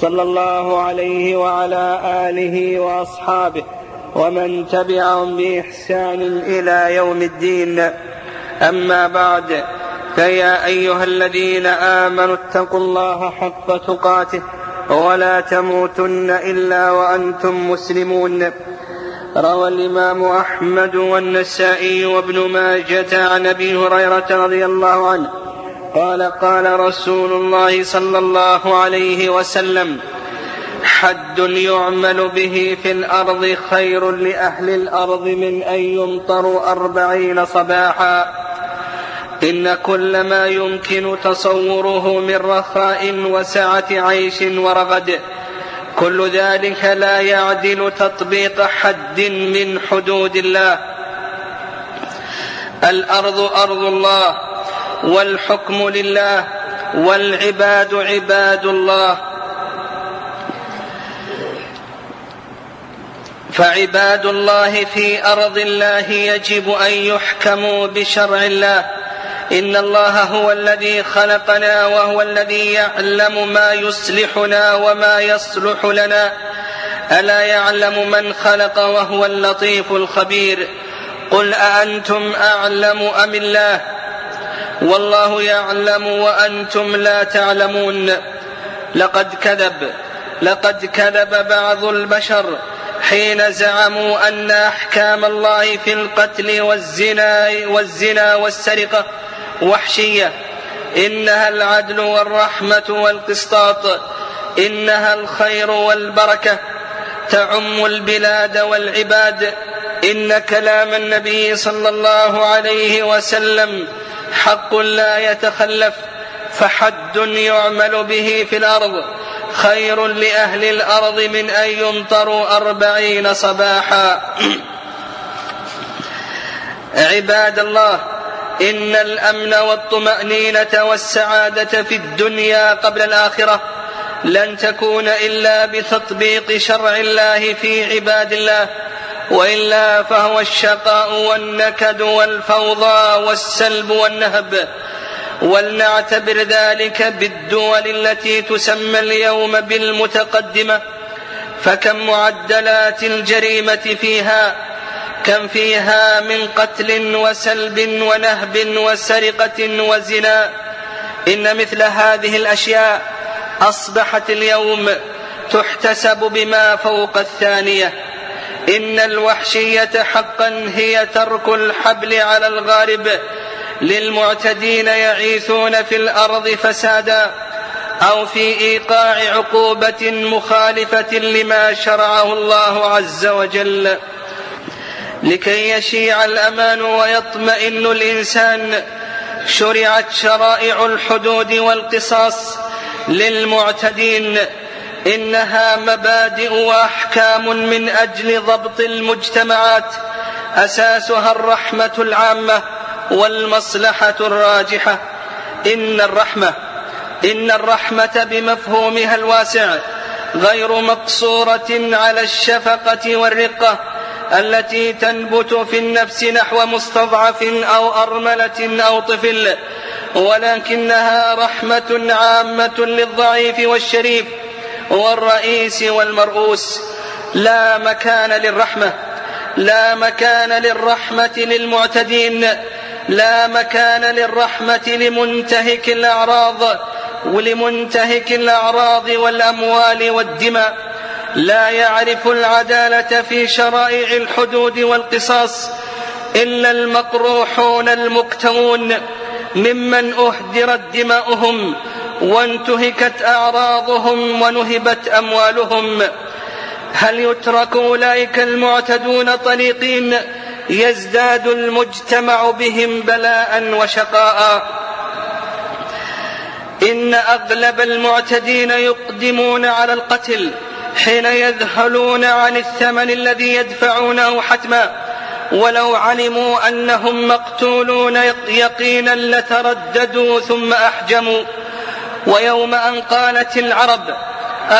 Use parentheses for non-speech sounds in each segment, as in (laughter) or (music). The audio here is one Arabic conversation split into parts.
صلى الله عليه وعلى آله وأصحابه ومن تبعهم بإحسان إلى يوم الدين. أما بعد فيا أيها الذين آمنوا اتقوا الله حق تقاته ولا تموتن إلا وأنتم مسلمون. روى الإمام أحمد والنسائي وابن ماجة عن أبي هريرة رضي الله عنه. قال قال رسول الله صلى الله عليه وسلم حد يعمل به في الأرض خير لأهل الأرض من أن يمطروا أربعين صباحا. إن كل ما يمكن تصوره من رخاء وسعة عيش ورغد. كل ذلك لا يعدل تطبيق حد من حدود الله. الأرض أرض الله. والحكم لله والعباد عباد الله. فعباد الله في أرض الله يجب أن يحكموا بشرع الله. إن الله هو الذي خلقنا وهو الذي يعلم ما يصلحنا وما يصلح لنا. ألا يعلم من خلق وهو اللطيف الخبير. قل أأنتم أعلم أم الله؟ والله يعلم وأنتم لا تعلمون. لقد كذب لقد كذب بعض البشر حين زعموا أن أحكام الله في القتل والزنا والزنا والسرقة وحشية. إنها العدل والرحمة والقسطاط. إنها الخير والبركة. تعم البلاد والعباد. إن كلام النبي صلى الله عليه وسلم حق لا يتخلف فحد يعمل به في الأرض. خير لأهل الأرض من أن يمطروا أربعين صباحا. (clears throat) عباد الله إن الأمن والطمأنينة والسعادة في الدنيا قبل الآخرة. لن تكون إلا بتطبيق شرع الله في عباد الله. وإلا فهو الشقاء والنكد والفوضى والسلب والنهب. ولنعتبر ذلك بالدول التي تسمى اليوم بالمتقدمة. فكم معدلات الجريمة فيها؟ كم فيها من قتل وسلب ونهب وسرقة وزنا؟ إن مثل هذه الأشياء أصبحت اليوم تحتسب بما فوق الثانية. إن الوحشية حقا هي ترك الحبل على الغارب. للمعتدين يعيثون في الأرض فسادا أو في إيقاع عقوبة مخالفة لما شرعه الله عز وجل. لكي يشيع الأمان ويطمئن الإنسان شرعت شرائع الحدود والقصاص للمعتدين. إنها مبادئ وأحكام من أجل ضبط المجتمعات أساسها الرحمة العامة والمصلحة الراجحة. إن الرحمة إن الرحمة بمفهومها الواسع غير مقصورة على الشفقة والرقة التي تنبت في النفس نحو مستضعف أو أرملة أو طفل ولكنها رحمة عامة للضعيف والشريف. والرئيس والمرؤوس. لا مكان للرحمة. لا مكان للرحمة للمعتدين. لا مكان للرحمة لمنتهك الأعراض ولمنتهك الأعراض والأموال والدماء. لا يعرف العدالة في شرائع الحدود والقصاص إلا المقروحون المكتمون ممن أهدرت دماؤهم وانتهكت أعراضهم ونهبت أموالهم. هل يترك أولئك المعتدون طليقين يزداد المجتمع بهم بلاء وشقاء. إن أغلب المعتدين يقدمون على القتل حين يذهلون عن الثمن الذي يدفعونه حتما. ولو علموا أنهم مقتولون يقينا لترددوا ثم أحجموا. ويوم أن قالت العرب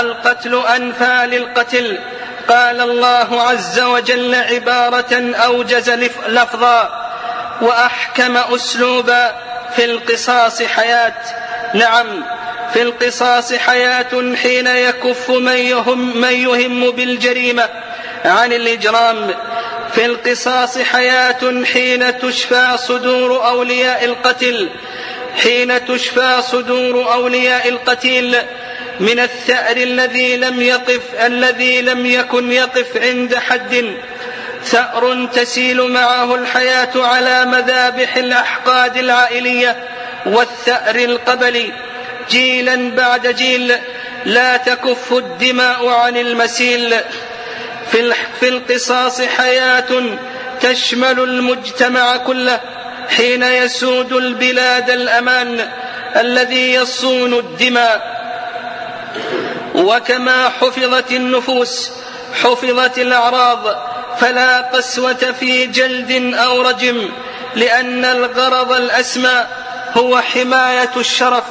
القتل أنفى للقتل. قال الله عز وجل عبارة أوجز لفظا وأحكم أسلوبا في القصاص حياة. نعم في القصاص حياة حين يكف من يهم, من يهم بالجريمة. عن الإجرام في القصاص حياة حين تشفى صدور أولياء القتل. حين تشفى صدور أولياء القتيل من الثأر الذي لم يقف الذي لم يكن يقف عند حد. ثأر تسيل معه الحياة على مذابح الأحقاد العائلية والثأر القبلي. جيلا بعد جيل لا تكف الدماء عن المسيل. في القصاص حياة تشمل المجتمع كله. حين يسود البلاد الأمان الذي يصون الدماء. وكما حفظت النفوس حفظت الأعراض فلا قسوة في جلد أو رجم لأن الغرض الأسمى هو حماية الشرف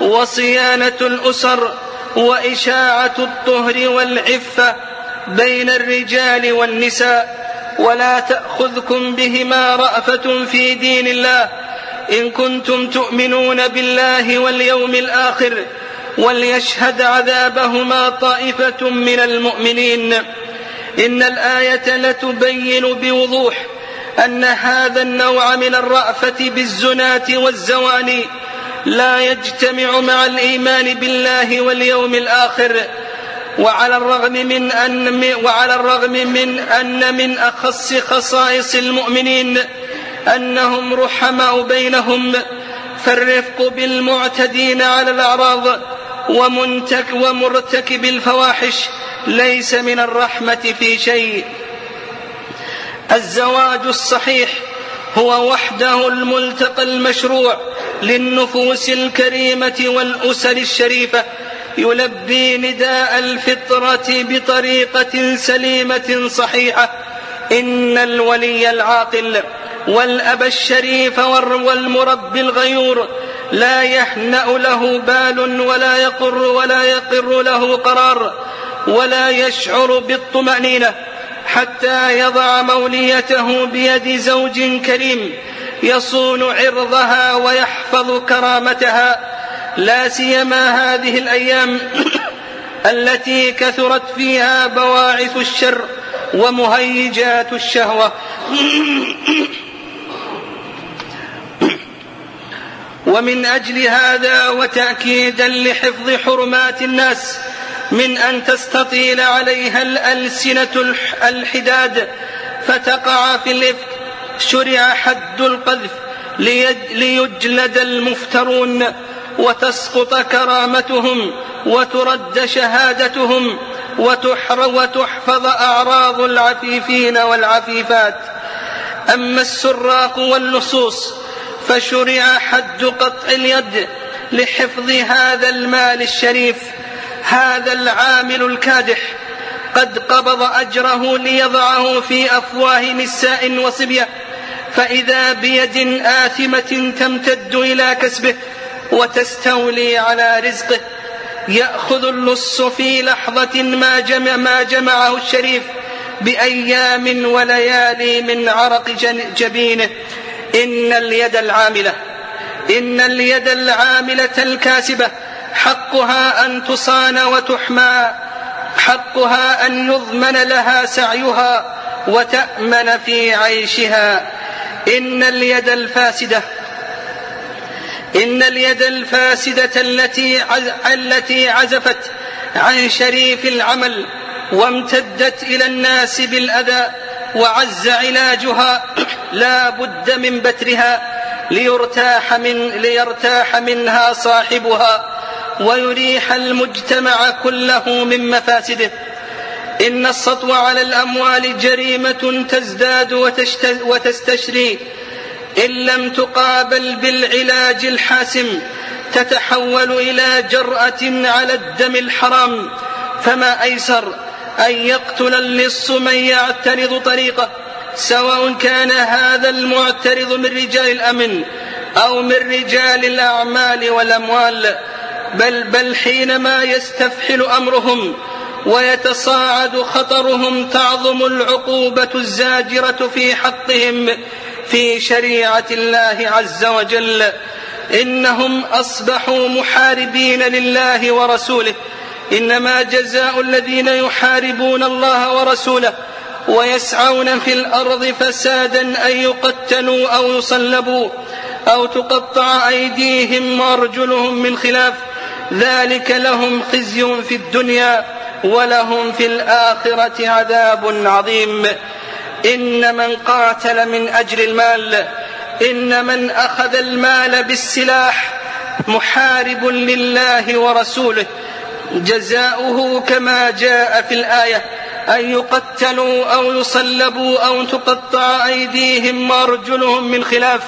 وصيانة الأسر وإشاعة الطهر والعفة بين الرجال والنساء. ولا تأخذكم بهما رأفة في دين الله. إن كنتم تؤمنون بالله واليوم الآخر وليشهد عذابهما طائفة من المؤمنين. إن الآية لتبين بوضوح أن هذا النوع من الرأفة بالزناة والزواني لا يجتمع مع الإيمان بالله واليوم الآخر. وعلى الرغم من أن وعلى الرغم من أن من أخص خصائص المؤمنين أنهم رحماء بينهم فالرفق بالمعتدين على الأعراض ومنتك ومرتكب الفواحش ليس من الرحمة في شيء. الزواج الصحيح هو وحده الملتقى المشروع للنفوس الكريمة والأسر الشريفة يلبي نداء الفطرة بطريقة سليمة صحيحة. إن الولي العاقل والأب الشريف والمربي الغيور لا يهنأ له بال ولا يقر ولا يقر له قرار ولا يشعر بالطمأنينة حتى يضع موليته بيد زوج كريم يصون عرضها ويحفظ كرامتها. لا سيما هذه الأيام (coughs) التي كثرت فيها بواعث الشر ومهيجات الشهوة. (coughs) ومن أجل هذا وتأكيدا لحفظ حرمات الناس من أن تستطيل عليها الألسنة الحداد فتقع في الإفك شرع حد القذف ليجلد المفترون. وتسقط كرامتهم وترد شهادتهم وتحفظ أعراض العفيفين والعفيفات. أما السراق واللصوص فشرع حد قطع اليد لحفظ هذا المال الشريف هذا العامل الكادح. قد قبض أجره ليضعه في أفواه نساء وصبية فإذا بيد آثمة تمتد إلى كسبه. وتستولي على رزقه. يأخذ اللص في لحظة ما جمع ما جمعه الشريف بأيام وليالي من عرق جبينه. إن اليد العاملة. إن اليد العاملة الكاسبة. حقها أن تصان وتحمى. حقها أن يضمن لها سعيها وتأمن في عيشها. إن اليد الفاسدة. إن اليد الفاسدة التي التي عزفت عن شريف العمل وامتدت إلى الناس بالأذى وعز علاجها لا بد من بترها ليرتاح من ليرتاح منها صاحبها ويريح المجتمع كله من مفاسده. إن السطو على الأموال جريمة تزداد وتستشري إن لم تقابل بالعلاج الحاسم تتحول إلى جرأة على الدم الحرام فما أيسر أن يقتل اللص من يعترض طريقه سواء كان هذا المعترض من رجال الأمن أو من رجال الأعمال والأموال بل بل حينما يستفحل أمرهم ويتصاعد خطرهم تعظم العقوبة الزاجرة في حقهم في شريعة الله عز وجل. إنهم أصبحوا محاربين لله ورسوله. إنما جزاء الذين يحاربون الله ورسوله ويسعون في الأرض فسادا أن يقتلوا أو يصلبوا أو تقطع أيديهم وأرجلهم من خلاف. ذلك لهم خزي في الدنيا ولهم في الآخرة عذاب عظيم. إن من قاتل من أجل المال إن من أخذ المال بالسلاح محارب لله ورسوله. جزاؤه كما جاء في الآية أن يقتلوا أو يصلبوا أو تقطع أيديهم وأرجلهم من خلاف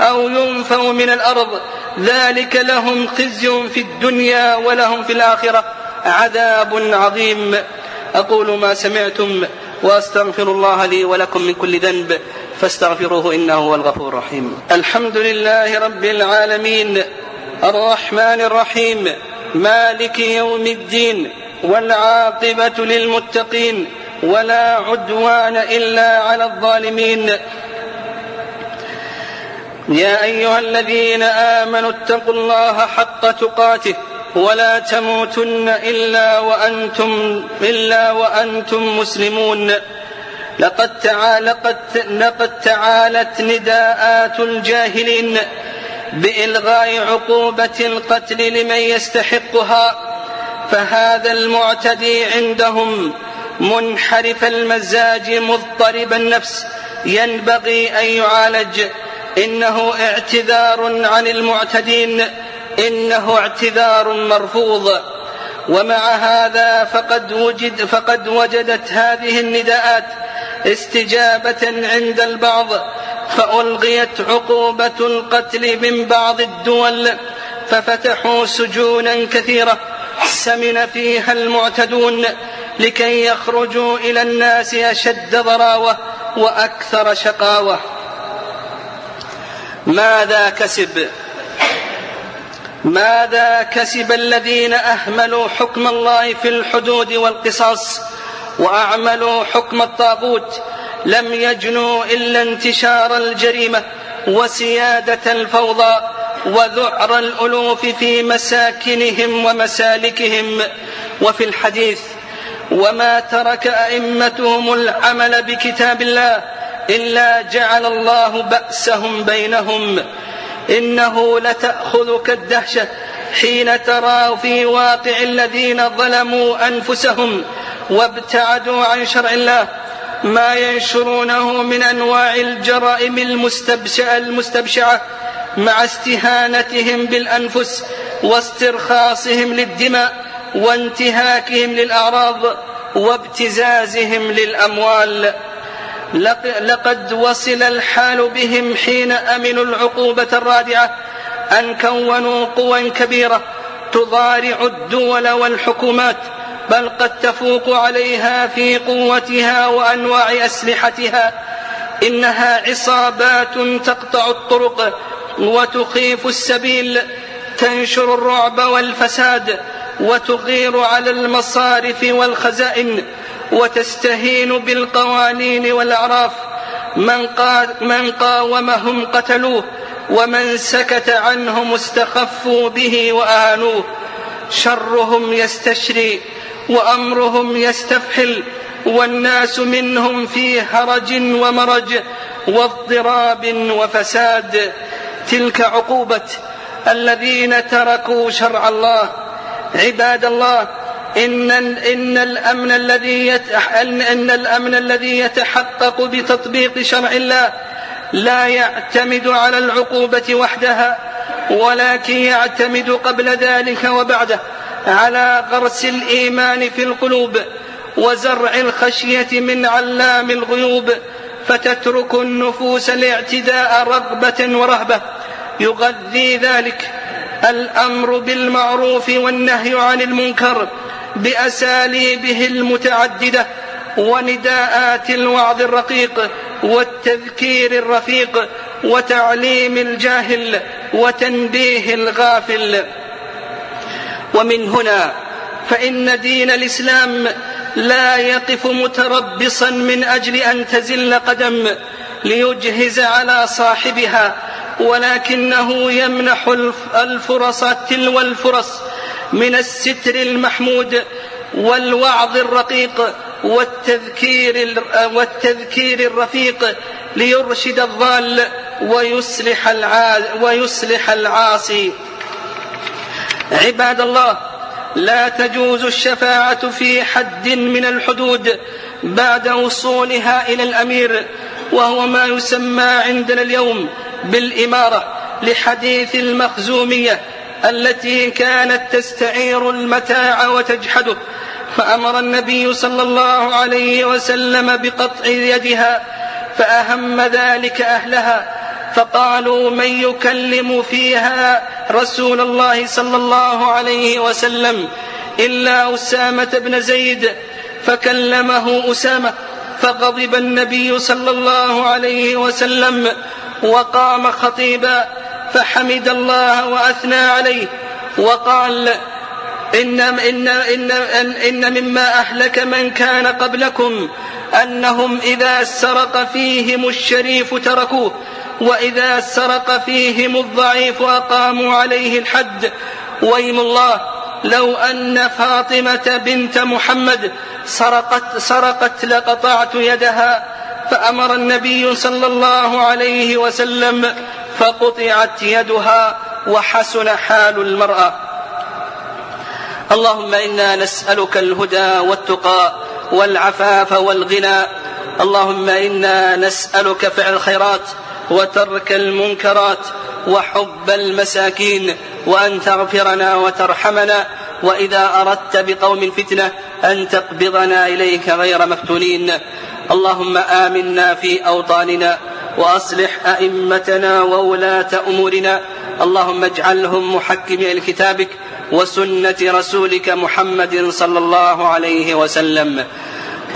أو ينفوا من الأرض. ذلك لهم خزي في الدنيا ولهم في الآخرة. عذاب عظيم. أقول ما سمعتم. وأستغفر الله لي ولكم من كل ذنب فاستغفروه إنه هو الغفور الرحيم. الحمد لله رب العالمين الرحمن الرحيم مالك يوم الدين والعاقبة للمتقين ولا عدوان إلا على الظالمين. يا أيها الذين آمنوا اتقوا الله حق تقاته ولا تموتن إلا وأنتم إلا وأنتم مسلمون. لقد تعالقت لقد تعالت نداءات الجاهلين بإلغاء عقوبة القتل لمن يستحقها فهذا المعتدي عندهم منحرف المزاج مضطرب النفس ينبغي أن يعالج. إنه اعتذار عن المعتدين. إنه اعتذار مرفوض. ومع هذا فقد وجد فقد وجدت هذه النداءات استجابة عند البعض فألغيت عقوبة القتل من بعض الدول ففتحوا سجونا كثيرة سمن فيها المعتدون لكي يخرجوا إلى الناس أشد ضراوة وأكثر شقاوة. ماذا كسب؟ ماذا كسب الذين أهملوا حكم الله في الحدود والقصاص وأعملوا حكم الطاغوت لم يجنوا إلا انتشار الجريمة وسيادة الفوضى وذعر الألوف في مساكنهم ومسالكهم وفي الحديث وما ترك أئمتهم العمل بكتاب الله إلا جعل الله بأسهم بينهم إنه لتأخذك الدهشة حين ترى في واقع الذين ظلموا أنفسهم وابتعدوا عن شرع الله ما ينشرونه من أنواع الجرائم المستبشعة مع استهانتهم بالأنفس واسترخاصهم للدماء وانتهاكهم للأعراض وابتزازهم للأموال لقد وصل الحال بهم حين أمنوا العقوبة الرادعة. أن كونوا قوى كبيرة تضارع الدول والحكومات بل قد تفوق عليها في قوتها وأنواع أسلحتها. إنها عصابات تقطع الطرق وتخيف السبيل تنشر الرعب والفساد. وتغير على المصارف والخزائن وتستهين بالقوانين والأعراف. من, من قاومهم قتلوه ومن سكت عنهم استخفوا به وآنوه. شرهم يستشري وأمرهم يستفحل والناس منهم في هرج ومرج واضطراب وفساد. تلك عقوبة الذين تركوا شرع الله عباد الله إن إن الأمن الذي إن الأمن الذي يتحقق بتطبيق شرع الله لا يعتمد على العقوبة وحدها ولكن يعتمد قبل ذلك وبعده على غرس الإيمان في القلوب وزرع الخشية من علام الغيوب فتترك النفوس الاعتداء رغبة ورهبة. يغذي ذلك الأمر بالمعروف والنهي عن المنكر بأساليبه المتعددة ونداءات الوعظ الرقيق والتذكير الرفيق وتعليم الجاهل وتنبيه الغافل. ومن هنا فإن دين الإسلام لا يقف متربصا من أجل أن تزل قدم ليجهز على صاحبها ولكنه يمنح الفرص تلو الفرص من الستر المحمود والوعظ الرقيق والتذكير والتذكير الرفيق ليرشد الضال ويصلح ويصلح العاصي. عباد الله لا تجوز الشفاعة في حد من الحدود بعد وصولها إلى الأمير وهو ما يسمى عندنا اليوم بالإمارة لحديث المخزومية التي كانت تستعير المتاع وتجحده فأمر النبي صلى الله عليه وسلم بقطع يدها فأهم ذلك أهلها فقالوا من يكلم فيها رسول الله صلى الله عليه وسلم إلا أسامة بن زيد فكلمه أسامة فغضب النبي صلى الله عليه وسلم وقام خطيبا فحمد الله وأثنى عليه وقال إن, إن, إن, إن مما أهلك من كان قبلكم أنهم إذا سرق فيهم الشريف تركوه وإذا سرق فيهم الضعيف أقاموا عليه الحد ويم الله لو أن فاطمة بنت محمد سرقت سرقت لقطعت يدها فأمر النبي صلى الله عليه وسلم فقطعت يدها وحسن حال المرأة. اللهم إنا نسألك الهدى والتقى والعفاف والغنى. اللهم إنا نسألك فعل الخيرات وترك المنكرات وحب المساكين وأن تغفرنا وترحمنا. وإذا أردت بقوم فتنة أن تقبضنا إليك غير مفتونين اللهم آمنا في أوطاننا وأصلح أئمتنا وولاة أمورنا. اللهم اجعلهم محكمي لكتابك وسنة رسولك محمد صلى الله عليه وسلم.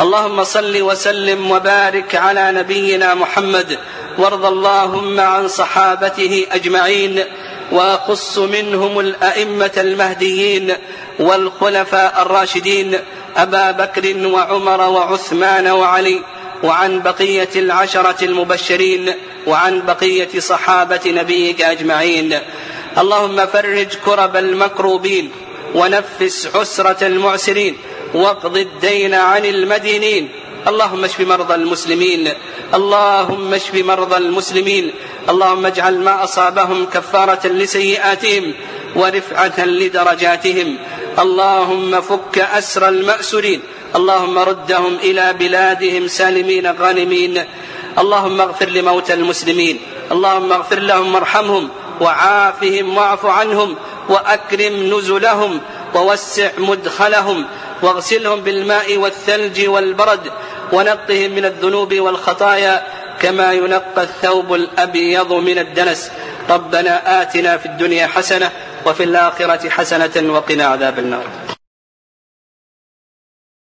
اللهم صل وسلم وبارك على نبينا محمد. وارض اللهم عن صحابته أجمعين. واخص منهم الأئمة المهديين والخلفاء الراشدين أبا بكر وعمر وعثمان وعلي وعن بقية العشرة المبشرين وعن بقية صحابة نبيك أجمعين. اللهم فرج كرب المكروبين ونفس عسرة المعسرين واقض الدين عن المدينين اللهم اشف مرضى المسلمين. اللهم اشف مرضى المسلمين. اللهم اجعل ما أصابهم كفارة لسيئاتهم ورفعة لدرجاتهم. اللهم فك أسر المأسورين. اللهم ردهم إلى بلادهم سالمين غانمين. اللهم اغفر لموتى المسلمين. اللهم اغفر لهم وارحمهم. وعافهم واعف عنهم. وأكرم نزلهم. ووسع مدخلهم. واغسلهم بالماء والثلج والبرد ونقهم من الذنوب والخطايا كما ينقى الثوب الأبيض من الدنس. ربنا آتنا في الدنيا حسنة وفي الآخرة حسنة وقنا عذاب النار.